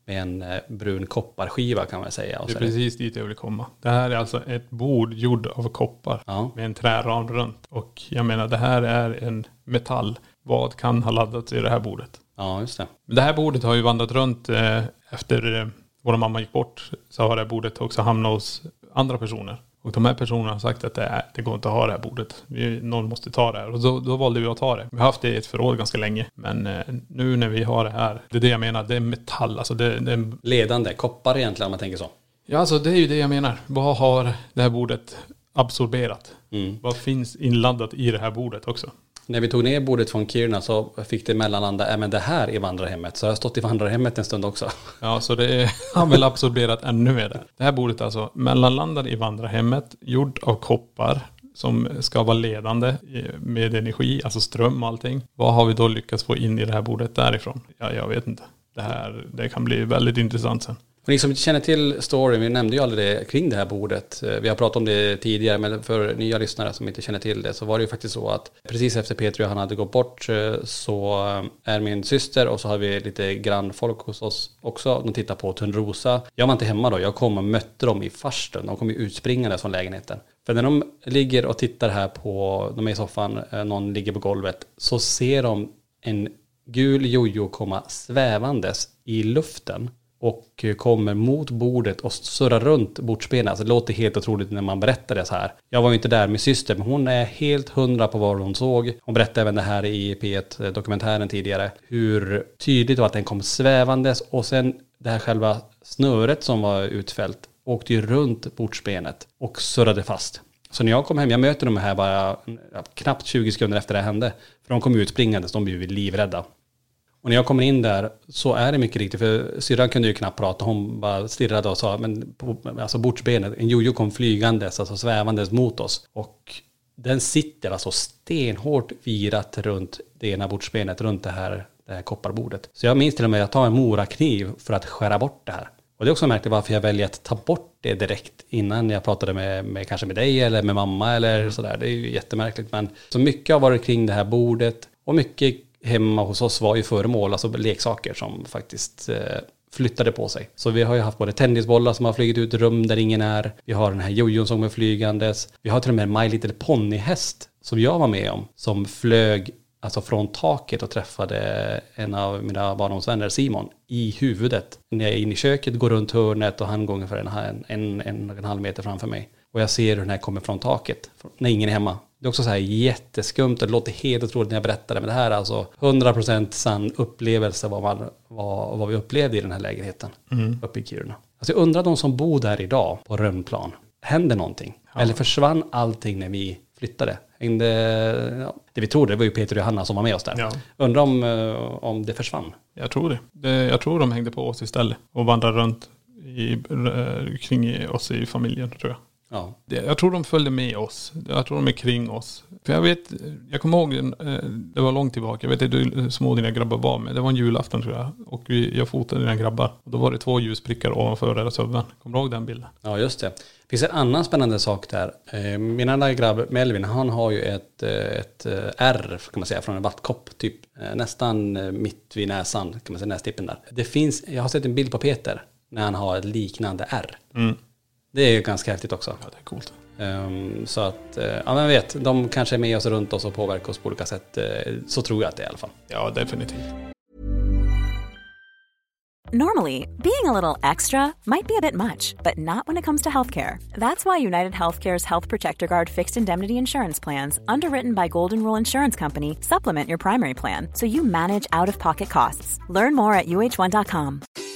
Med en eh, brun kopparskiva kan man säga. Och Det är precis dit jag vill komma. Det här är alltså ett bord gjord av koppar. Ja. Med en träram runt. Och jag menar det här är en metall. Vad kan ha laddats i det här bordet? Ja, just det. Men Det här bordet har ju vandrat runt eh, efter eh, vår mamma gick bort. Så har det här bordet också hamnat hos andra personer. Och de här personerna har sagt att det, är, det går inte att ha det här bordet. Vi, någon måste ta det här. Och då, då valde vi att ta det. Vi har haft det i ett förråd ganska länge. Men eh, nu när vi har det här. Det är det jag menar. Det är metall. Alltså det, det är Ledande, koppar egentligen om man tänker så. Ja, alltså det är ju det jag menar. Vad har det här bordet absorberat? Mm. Vad finns inladdat i det här bordet också? När vi tog ner bordet från Kiruna så fick det mellanlanda, äh, även det här i vandrarhemmet. Så jag har stått i vandrarhemmet en stund också. Ja, så det är, har väl absorberat ännu mer där. Det här bordet alltså mellanlandar i vandrarhemmet, gjord av koppar som ska vara ledande med energi, alltså ström och allting. Vad har vi då lyckats få in i det här bordet därifrån? Ja, jag vet inte. Det här, det kan bli väldigt intressant sen. Och ni som känner till storyn, vi nämnde ju aldrig det kring det här bordet. Eh, vi har pratat om det tidigare, men för nya lyssnare som inte känner till det så var det ju faktiskt så att precis efter Peter och han hade gått bort eh, så eh, är min syster och så har vi lite grannfolk hos oss också. De tittar på Törnrosa. Jag var inte hemma då, jag kom och mötte dem i farstun. De kom ju utspringande från lägenheten. För när de ligger och tittar här på, de är i soffan, någon ligger på golvet, så ser de en gul jojo komma svävandes i luften och kommer mot bordet och surrar runt bordsbenet. Alltså det låter helt otroligt när man berättar det så här. Jag var ju inte där med syster, men hon är helt hundra på vad hon såg. Hon berättade även det här i P1-dokumentären eh, tidigare. Hur tydligt det var att den kom svävandes och sen det här själva snöret som var utfällt åkte ju runt bordsbenet och surrade fast. Så när jag kom hem, jag möter de här bara eh, knappt 20 sekunder efter det hände. För de kom ut springandes, de blev livrädda. Och när jag kommer in där så är det mycket riktigt, för syrran kunde ju knappt prata, hon bara stirrade och sa, men på, alltså bordsbenet, en jojo kom flygandes, alltså svävandes mot oss. Och den sitter alltså stenhårt virat runt det ena bordsbenet, runt det här, det här kopparbordet. Så jag minns till och med att tar en morakniv för att skära bort det här. Och det är också märkligt varför jag väljer att ta bort det direkt innan jag pratade med, med kanske med dig eller med mamma eller sådär. Det är ju jättemärkligt. Men så mycket har varit kring det här bordet och mycket hemma hos oss var ju föremål, alltså leksaker som faktiskt eh, flyttade på sig. Så vi har ju haft både tennisbollar som har flugit ut i rum där ingen är. Vi har den här jojon som är flygandes. Vi har till och med en My Little Pony-häst som jag var med om, som flög alltså från taket och träffade en av mina barndomsvänner, Simon, i huvudet. När jag är inne i köket, går runt hörnet och han går ungefär en, en, en, en, en halv meter framför mig. Och jag ser hur den här kommer från taket, när ingen är hemma. Det är också så här jätteskumt och det låter helt otroligt när jag berättar det. Men det här är alltså 100% sann upplevelse vad, man, vad, vad vi upplevde i den här lägenheten mm. uppe i Kiruna. Alltså jag undrar de som bor där idag på Rönnplan. Händer någonting? Ja. Eller försvann allting när vi flyttade? Hängde, ja, det vi trodde var ju Peter och Johanna som var med oss där. Ja. Undrar om, eh, om det försvann? Jag tror det. det. Jag tror de hängde på oss istället och vandrade runt i, kring oss i familjen tror jag. Ja. Jag tror de följde med oss. Jag tror de är kring oss. För jag vet, jag kommer ihåg, eh, det var långt tillbaka. Jag vet inte hur små dina grabbar var med. Det var en julafton tror jag. Och jag fotade dina grabbar. Och då var det två ljusprickar ovanför deras huvuden. Kommer du ihåg den bilden? Ja, just det. Det finns en annan spännande sak där. Eh, min andra grabb Melvin, han har ju ett, eh, ett R kan man säga från en vattkopp. Typ nästan mitt vid näsan, kan man säga nästippen där. Det finns, jag har sett en bild på Peter när han har ett liknande R. Mm. Det är ju ganska häftigt också. Ja, det är coolt. Um, så att, uh, ja men vet, de kanske är med oss runt oss och påverkar oss på olika sätt. Uh, så tror jag att det är i alla fall. Ja, definitivt. Normally, being a little extra might be a bit much, but not when it comes to healthcare. That's why United Healthcare's Health Protector Guard fixed indemnity insurance plans, underwritten by Golden Rule Insurance Company, supplement your primary plan so you manage out of pocket costs. Learn more at uh1.com.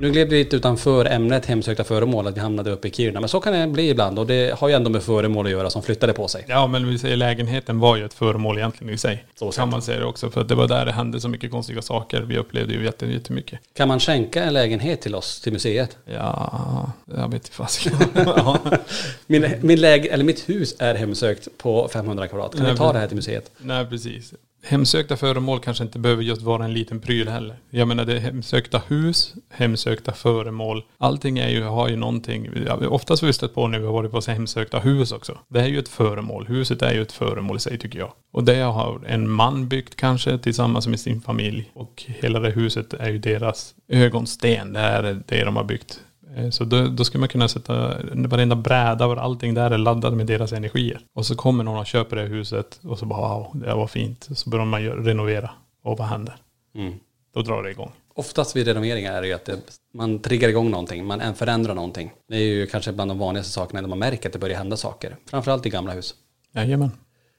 Nu gled vi lite utanför ämnet hemsökta föremål, att vi hamnade uppe i Kiruna. Men så kan det bli ibland och det har ju ändå med föremål att göra som flyttade på sig. Ja, men vi säger lägenheten var ju ett föremål egentligen i sig. Så kan man säga det också, för att det var där det hände så mycket konstiga saker. Vi upplevde ju jätte- jättemycket. Kan man skänka en lägenhet till oss, till museet? Ja, jag vet inte fasiken. Min, min läge, eller mitt hus är hemsökt på 500 kvadrat. Kan Nej, vi ta det här till museet? Nej, precis. Hemsökta föremål kanske inte behöver just vara en liten pryl heller. Jag menar det är hemsökta hus, hemsökta föremål. Allting är ju, har ju någonting. Oftast har vi stött på när vi har varit på så hemsökta hus också. Det är ju ett föremål. Huset är ju ett föremål i sig tycker jag. Och det har en man byggt kanske tillsammans med sin familj. Och hela det huset är ju deras ögonsten. Det är det de har byggt. Eh, Så då, då skulle man kunna sätta varenda bräda och allting där är laddat med deras energier. Och så kommer någon och köper det huset och så bara wow, det var fint. Så börjar man renovera. Och vad händer? Mm. Då drar det igång. Oftast vid renoveringar är det ju att det, man triggar igång någonting, man förändrar någonting. Det är ju kanske bland de vanligaste sakerna där man märker att det börjar hända saker. Framförallt i gamla hus. Jajamän.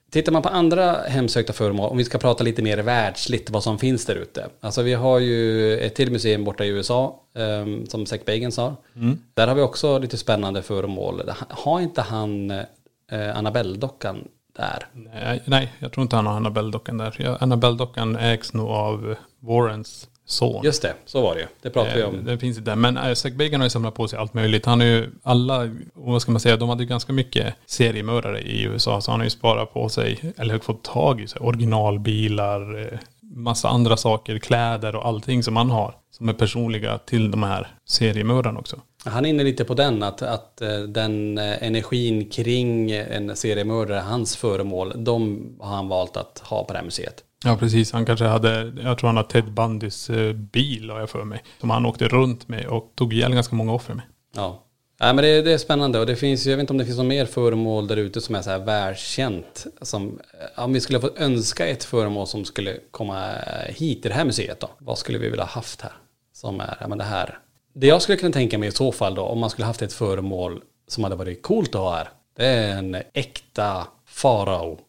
Tittar man på andra hemsökta föremål, om vi ska prata lite mer världsligt vad som finns där ute. Alltså vi har ju ett till museum borta i USA, um, som Zack Bagans har. Mm. Där har vi också lite spännande föremål. Har inte han eh, Annabelle-dockan där? Nej, nej, jag tror inte han har Annabelle-dockan där. Annabelle-dockan ägs nog av Warrens son. Just det, så var det ju. Det pratade vi Eh, om. Det finns inte. Men äh, Zack Bagan har ju samlat på sig allt möjligt. Han är ju alla, vad ska man säga, de hade ju ganska mycket seriemördare i USA. Så han har ju sparat på sig, eller fått tag i sig, originalbilar, eh, massa andra saker, kläder och allting som han har. Som är personliga till de här seriemördarna också. Han är inne lite på den, att, att eh, den eh, energin kring en seriemördare, hans föremål, de har han valt att ha på det här museet. Ja precis, han kanske hade, jag tror han har Ted Bundys eh, bil har jag för mig. Som han åkte runt med och tog ihjäl ganska många offer med. Ja. Nej, men det, det är spännande och det finns, jag vet inte om det finns något mer föremål där ute som är så här välkänt. Som, om vi skulle få önska ett föremål som skulle komma eh, hit till det här museet då. Vad skulle vi vilja ha haft här? Som är, ja men det här. Det jag skulle kunna tänka mig i så fall då, om man skulle haft ett föremål som hade varit coolt att ha här. Det är en äkta farao.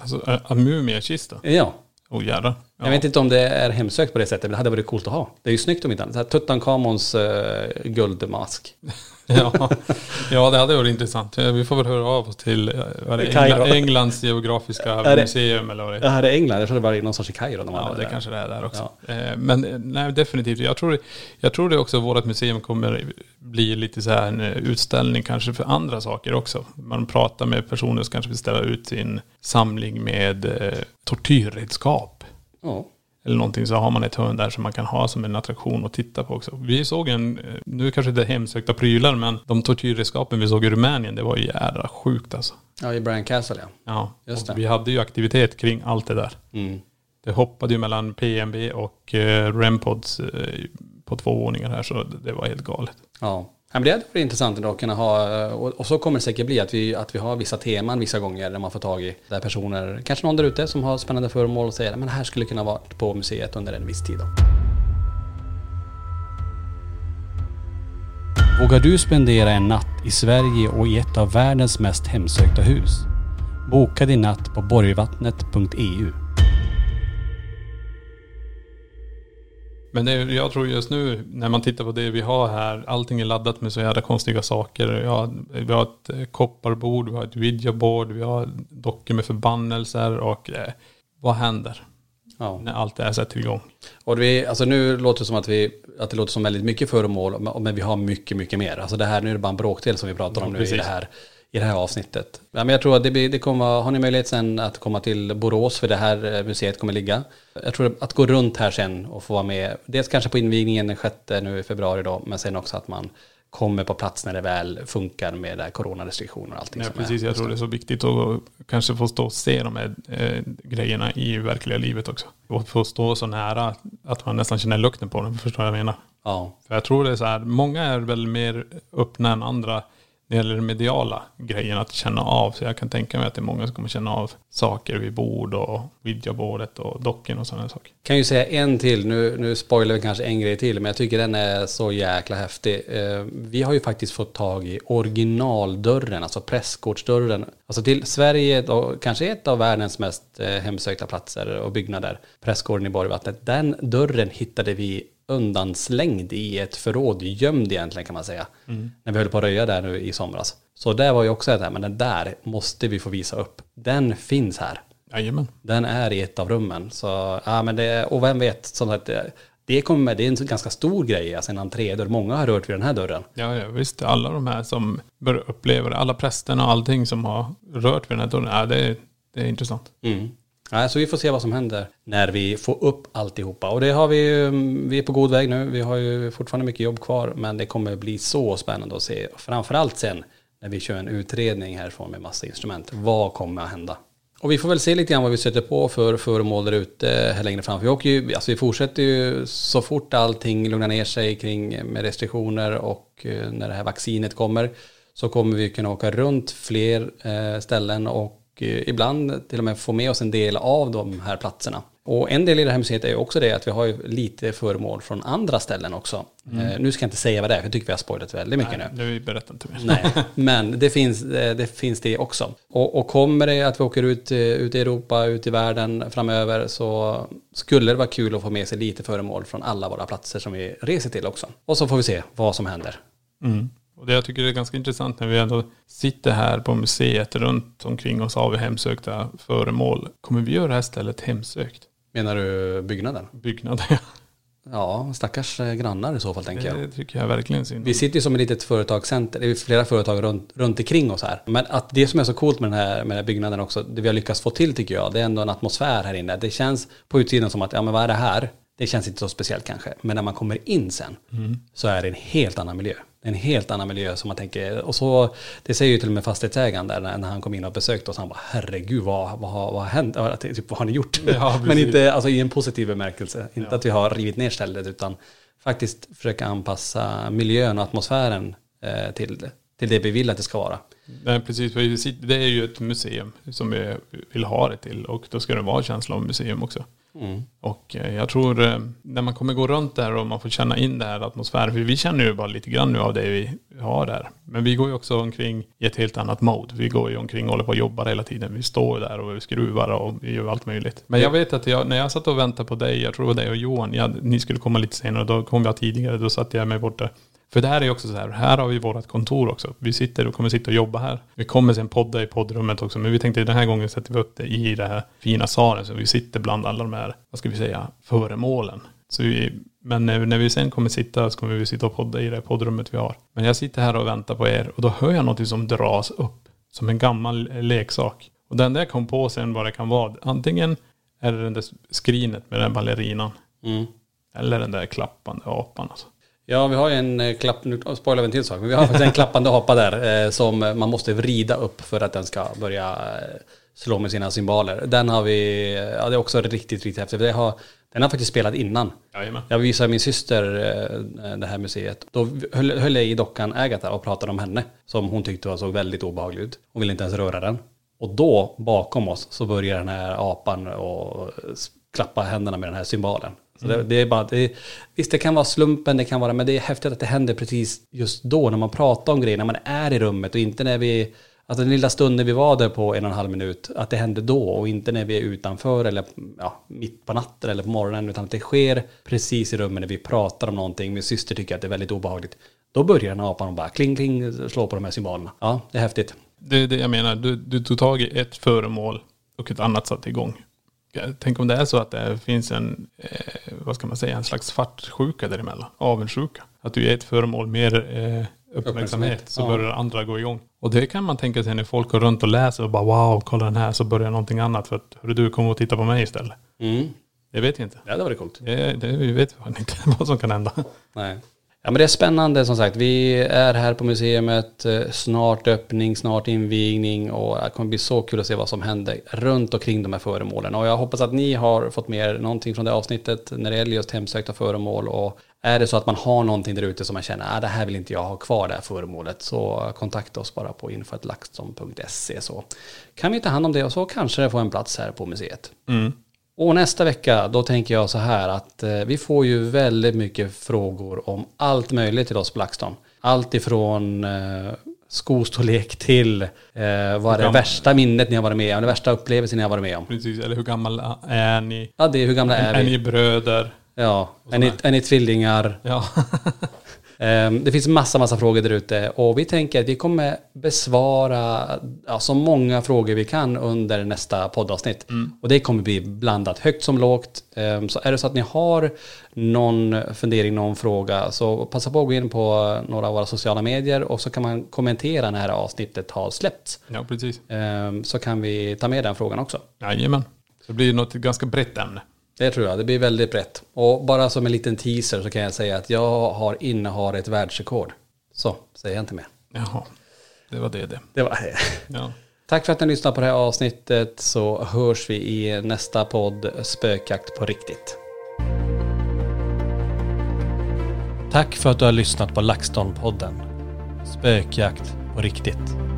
Alltså en- mumiekista. Ja. Oh jävlar. Ja. Jag vet inte om det är hemsökt på det sättet, men det hade varit coolt att ha. Det är ju snyggt om inte annat. Tutankhamons uh, guldmask. Ja. ja, det hade varit intressant. Vi får väl höra av oss till eh, är det. Engla, Englands geografiska Är det- museum eller vad det Det här är England, jag tror det var någon sorts i Kairo de Ja, det där. kanske det är där också. Eh, Men eh, nej, definitivt. Jag tror, jag tror det också att vårt museum kommer bli lite så här en utställning kanske för andra saker också. Man pratar med personer som kanske vill ställa ut sin samling med tortyrredskap. Ja. Eller någonting så har man ett hörn där som man kan ha som en attraktion att titta på också. Vi såg en, nu kanske det är hemsökta prylar, men de tortyrredskapen vi såg i Rumänien, det var ju jävla sjukt alltså. Ja, i Brian Castle ja. Ja, Just det. vi hade ju aktivitet kring allt det där. Mm. Det hoppade ju mellan PMB och eh, Rempods eh, på två våningar här så det, det var helt galet. Ja. Men det hade varit intressant att kunna ha, eh, och, så kommer det säkert bli, att vi, att vi har vissa teman vissa gånger där man får tag i, där personer, kanske någon där ute som har spännande föremål och säger att det här skulle kunna vara på museet under en viss tid. Då. Vågar du spendera en natt i Sverige och i ett av världens mest hemsökta hus? Boka din natt på borgvattnet.eu. Men det, jag tror just nu när man tittar på det vi har här, allting är laddat med så jävla konstiga saker. Ja, vi har ett eh, kopparbord, vi har ett videoboard, vi har dockor med förbannelser och eh, vad händer Ja. när allt det här sätter igång? Och vi, alltså nu låter det som att, vi, att det låter som väldigt mycket föremål, men- vi har mycket, mycket mer. Alltså det här, nu är det bara en bråkdel som vi pratar om Ja, nu i precis. det, här, i det här avsnittet. Ja, men jag tror att det, blir, det kommer, har ni möjlighet sen att komma till Borås, för det här eh, museet kommer ligga. Jag tror att gå runt här sen och få vara med, dels kanske på invigningen den 6 nu i februari då, men sen också att man kommer på plats när det väl funkar med det här coronarestriktioner och allting Ja, precis, är. jag tror det är så viktigt att kanske få stå och se de här eh, grejerna i verkliga livet också. Och få stå så nära att man nästan känner lukten på dem, förstår vad jag menar? Ja, För jag tror det är så här, många är väl mer öppna än andra när det gäller den mediala grejen, att känna av. Så jag kan tänka mig att det är många som kommer känna av saker vid bord och videobordet och docken och sådana saker. Kan ju säga en till, nu, nu spoilar vi kanske en grej till, men jag tycker den är så jäkla häftig. Eh, vi har ju faktiskt fått tag i originaldörren, alltså pressgårdsdörren. Alltså till Sverige, då, kanske ett av världens mest eh, hemsökta platser och byggnader, pressgården i Borgvattnet. Den dörren hittade vi undanslängd i ett förråd, gömd egentligen kan man säga. Mm. När vi höll på att röja där nu i somras. Så det var ju också det här, men den där måste vi få visa upp. Den finns här. Jajamän. Den är i ett av rummen. Så, ja, men det, och vem vet, som sagt, det, kommer, det är en ganska stor grej, alltså en entrédörr. Många har rört vid den här dörren. Ja, ja visst. Alla de här som det, alla prästerna och allting som har rört vid den här dörren, ja, det, är, det är intressant. Mm. Ja, så vi får se vad som händer när vi får upp alltihopa. Och det har vi ju, mm, vi är på god väg nu. Vi har ju fortfarande mycket jobb kvar, men det kommer bli så spännande att se. Framförallt sen när vi kör en utredning härifrån med massa instrument. Vad kommer att hända? Och vi får väl se lite grann vad vi sätter på för föremål där ute här längre fram. För vi, åker ju, alltså vi fortsätter ju så fort allting lugnar ner sig kring med restriktioner och eh, när det här vaccinet kommer så kommer vi kunna åka runt fler eh, ställen och ibland till och med få med oss en del av de här platserna. Och en del i det här museet är ju också det att vi har lite föremål från andra ställen också. Mm. Eh, nu ska jag inte säga vad det är, för jag tycker vi har spoilat väldigt mycket Nej, nu. det berättar inte mer. Nej, men det finns eh, det, finns det också. Och, och kommer det att vi åker ut, eh, ut i Europa, ut i världen framöver så skulle det vara kul att få med sig lite föremål från alla våra platser som vi reser till också. Och så får vi se vad som händer. Mm. Och det jag tycker är ganska intressant när vi ändå sitter här på museet runt omkring oss har vi hemsökta föremål. Kommer vi göra det här stället hemsökt? Menar du byggnaden? Byggnaden, ja. Ja, stackars eh, grannar i så fall tänker jag. Det tycker jag verkligen synd. Vi sitter ju som ett litet företagscenter, det är flera företag runt, runt omkring oss här. Men att det som är så coolt med den, här, med den här byggnaden också, det vi har lyckats få till tycker jag, det är ändå en atmosfär här inne. Det känns på utsidan som att, ja men vad är det här? Det känns inte så speciellt kanske. Men när man kommer in sen Mm. så är det en helt annan miljö. Det är en helt annan miljö som man tänker, och så, det säger ju till och med fastighetsägaren där när, när han kom in och besökte oss, han bara herregud vad, vad, vad har hänt, typ, vad har ni gjort? Ja, Men inte alltså, i en positiv bemärkelse, inte Ja. att vi har rivit ner stället utan faktiskt försöka anpassa miljön och atmosfären eh, till, till det vi vill att det ska vara. Nej, precis. Det är ju ett museum som vi vill ha det till. Och då ska det vara en känsla av museum också. Mm. Och eh, jag tror eh, när man kommer gå runt där och man får känna in det här atmosfären. För vi känner ju bara lite grann nu av det vi har där. Men vi går ju också omkring i ett helt annat mode. Vi går ju omkring och håller på och jobbar hela tiden. Vi står där och vi skruvar och vi gör allt möjligt. Men jag vet att jag, när jag satt och väntade på dig, jag tror det var dig och Johan, jag, ni skulle komma lite senare, då kom jag tidigare, då satt jag mig borta. För det här är också så här, här har vi vårt kontor också. Vi sitter och kommer sitta och jobba här. Vi kommer sen podda i poddrummet också, men vi tänkte den här gången sätter vi upp det i det här fina salen. Så vi sitter bland alla de här, vad ska vi säga, föremålen. Så vi, men när, när vi sen kommer sitta så kommer vi sitta och podda i det här poddrummet vi har. Men jag sitter här och väntar på er och då hör jag något som dras upp. Som en gammal leksak. Och den där kom på sen vad det kan vara. Antingen är det den där skrinet med den ballerinan. Mm. Eller den där klappande apan alltså. Ja, vi har ju en eh, klapp, nu spoilar vi en till sak, men vi har faktiskt en klappande apa där eh, som man måste vrida upp för att den ska börja eh, slå med sina symboler. Den har vi, ja det är också riktigt, riktigt häftigt. Det har, den har faktiskt spelat innan. Jajamän. Jag visade min syster eh, det här museet. Då höll, höll jag i dockan Agatha och pratade om henne. Som hon tyckte var så väldigt obehaglig ut. Hon ville inte ens röra den. Och då, bakom oss, så börjar den här apan och klappa händerna med den här symbolen. Så det, det är bara, det, visst det kan vara slumpen, det kan vara, men det är häftigt att det händer precis just då när man pratar om grejer, när man är i rummet och inte när vi, alltså den lilla stunden vi var där på en och en halv minut, att det händer då och inte när vi är utanför eller ja, mitt på natten eller på morgonen, utan att det sker precis i rummet när vi pratar om någonting. Min syster tycker att det är väldigt obehagligt. Då börjar den apan och bara kling kling slå på de här symbolerna. Ja, det är häftigt. Det är det jag menar. Du, du tog tag i ett föremål och ett annat satte igång. Tänk om det är så att det finns en, eh, vad ska man säga, en slags fartsjuka däremellan. Avundsjuka. Att du ger ett föremål mer eh, uppmärksamhet så ja. börjar andra gå igång. Och det kan man tänka sig när folk går runt och läser och bara wow, kolla den här så börjar någonting annat. För att hörru, du kommer att titta på mig istället. Mm. Det vet jag inte. Ja, det var det coolt. Det, det, vi vet fan inte vad som kan hända. Nej. Ja men det är spännande som sagt. Vi är här på museet, eh, snart öppning, snart invigning och det kommer bli så kul att se vad som händer runt omkring de här föremålen. Och jag hoppas att ni har fått med er någonting från det avsnittet när det gäller just hemsökta föremål. Och är det så att man har någonting där ute som man känner, ah, det här vill inte jag ha kvar det här föremålet, så kontakta oss bara på info.laxton.se så kan vi ta hand om det och så kanske det får en plats här på museet. Mm. Och nästa vecka, då tänker jag så här att eh, vi får ju väldigt mycket frågor om allt möjligt till oss på LaxTon. Allt ifrån eh, skostorlek till eh, vad är det värsta minnet ni har varit med om, den värsta upplevelsen ni har varit med om. Precis, eller hur gamla är ni? Ja, det är hur gamla är Är vi? ni bröder? Ja, är ni, är ni tvillingar? Ja. Ehm, Det finns massa, massa frågor där ute och vi tänker att vi kommer besvara ja, så många frågor vi kan under nästa poddavsnitt. Och det kommer bli blandat högt som lågt. Ehm, Så är det så att ni har någon fundering, någon fråga så passa på att gå in på några av våra sociala medier och så kan man kommentera när avsnittet har släppts. ja, precis. Ehm, Så kan vi ta med den frågan också. Jajamän. Så det blir något ganska brett ämne. Det tror jag, det blir väldigt brett. Och bara som en liten teaser så kan jag säga att jag har innehar ett världsrekord. Så, säger jag inte mer. Jaha, det var det det. Det var det. Ja. Tack för att ni lyssnade på det här avsnittet så hörs vi i nästa podd Spökjakt på riktigt. Tack för att du har lyssnat på LaxTon-podden. Spökjakt på riktigt.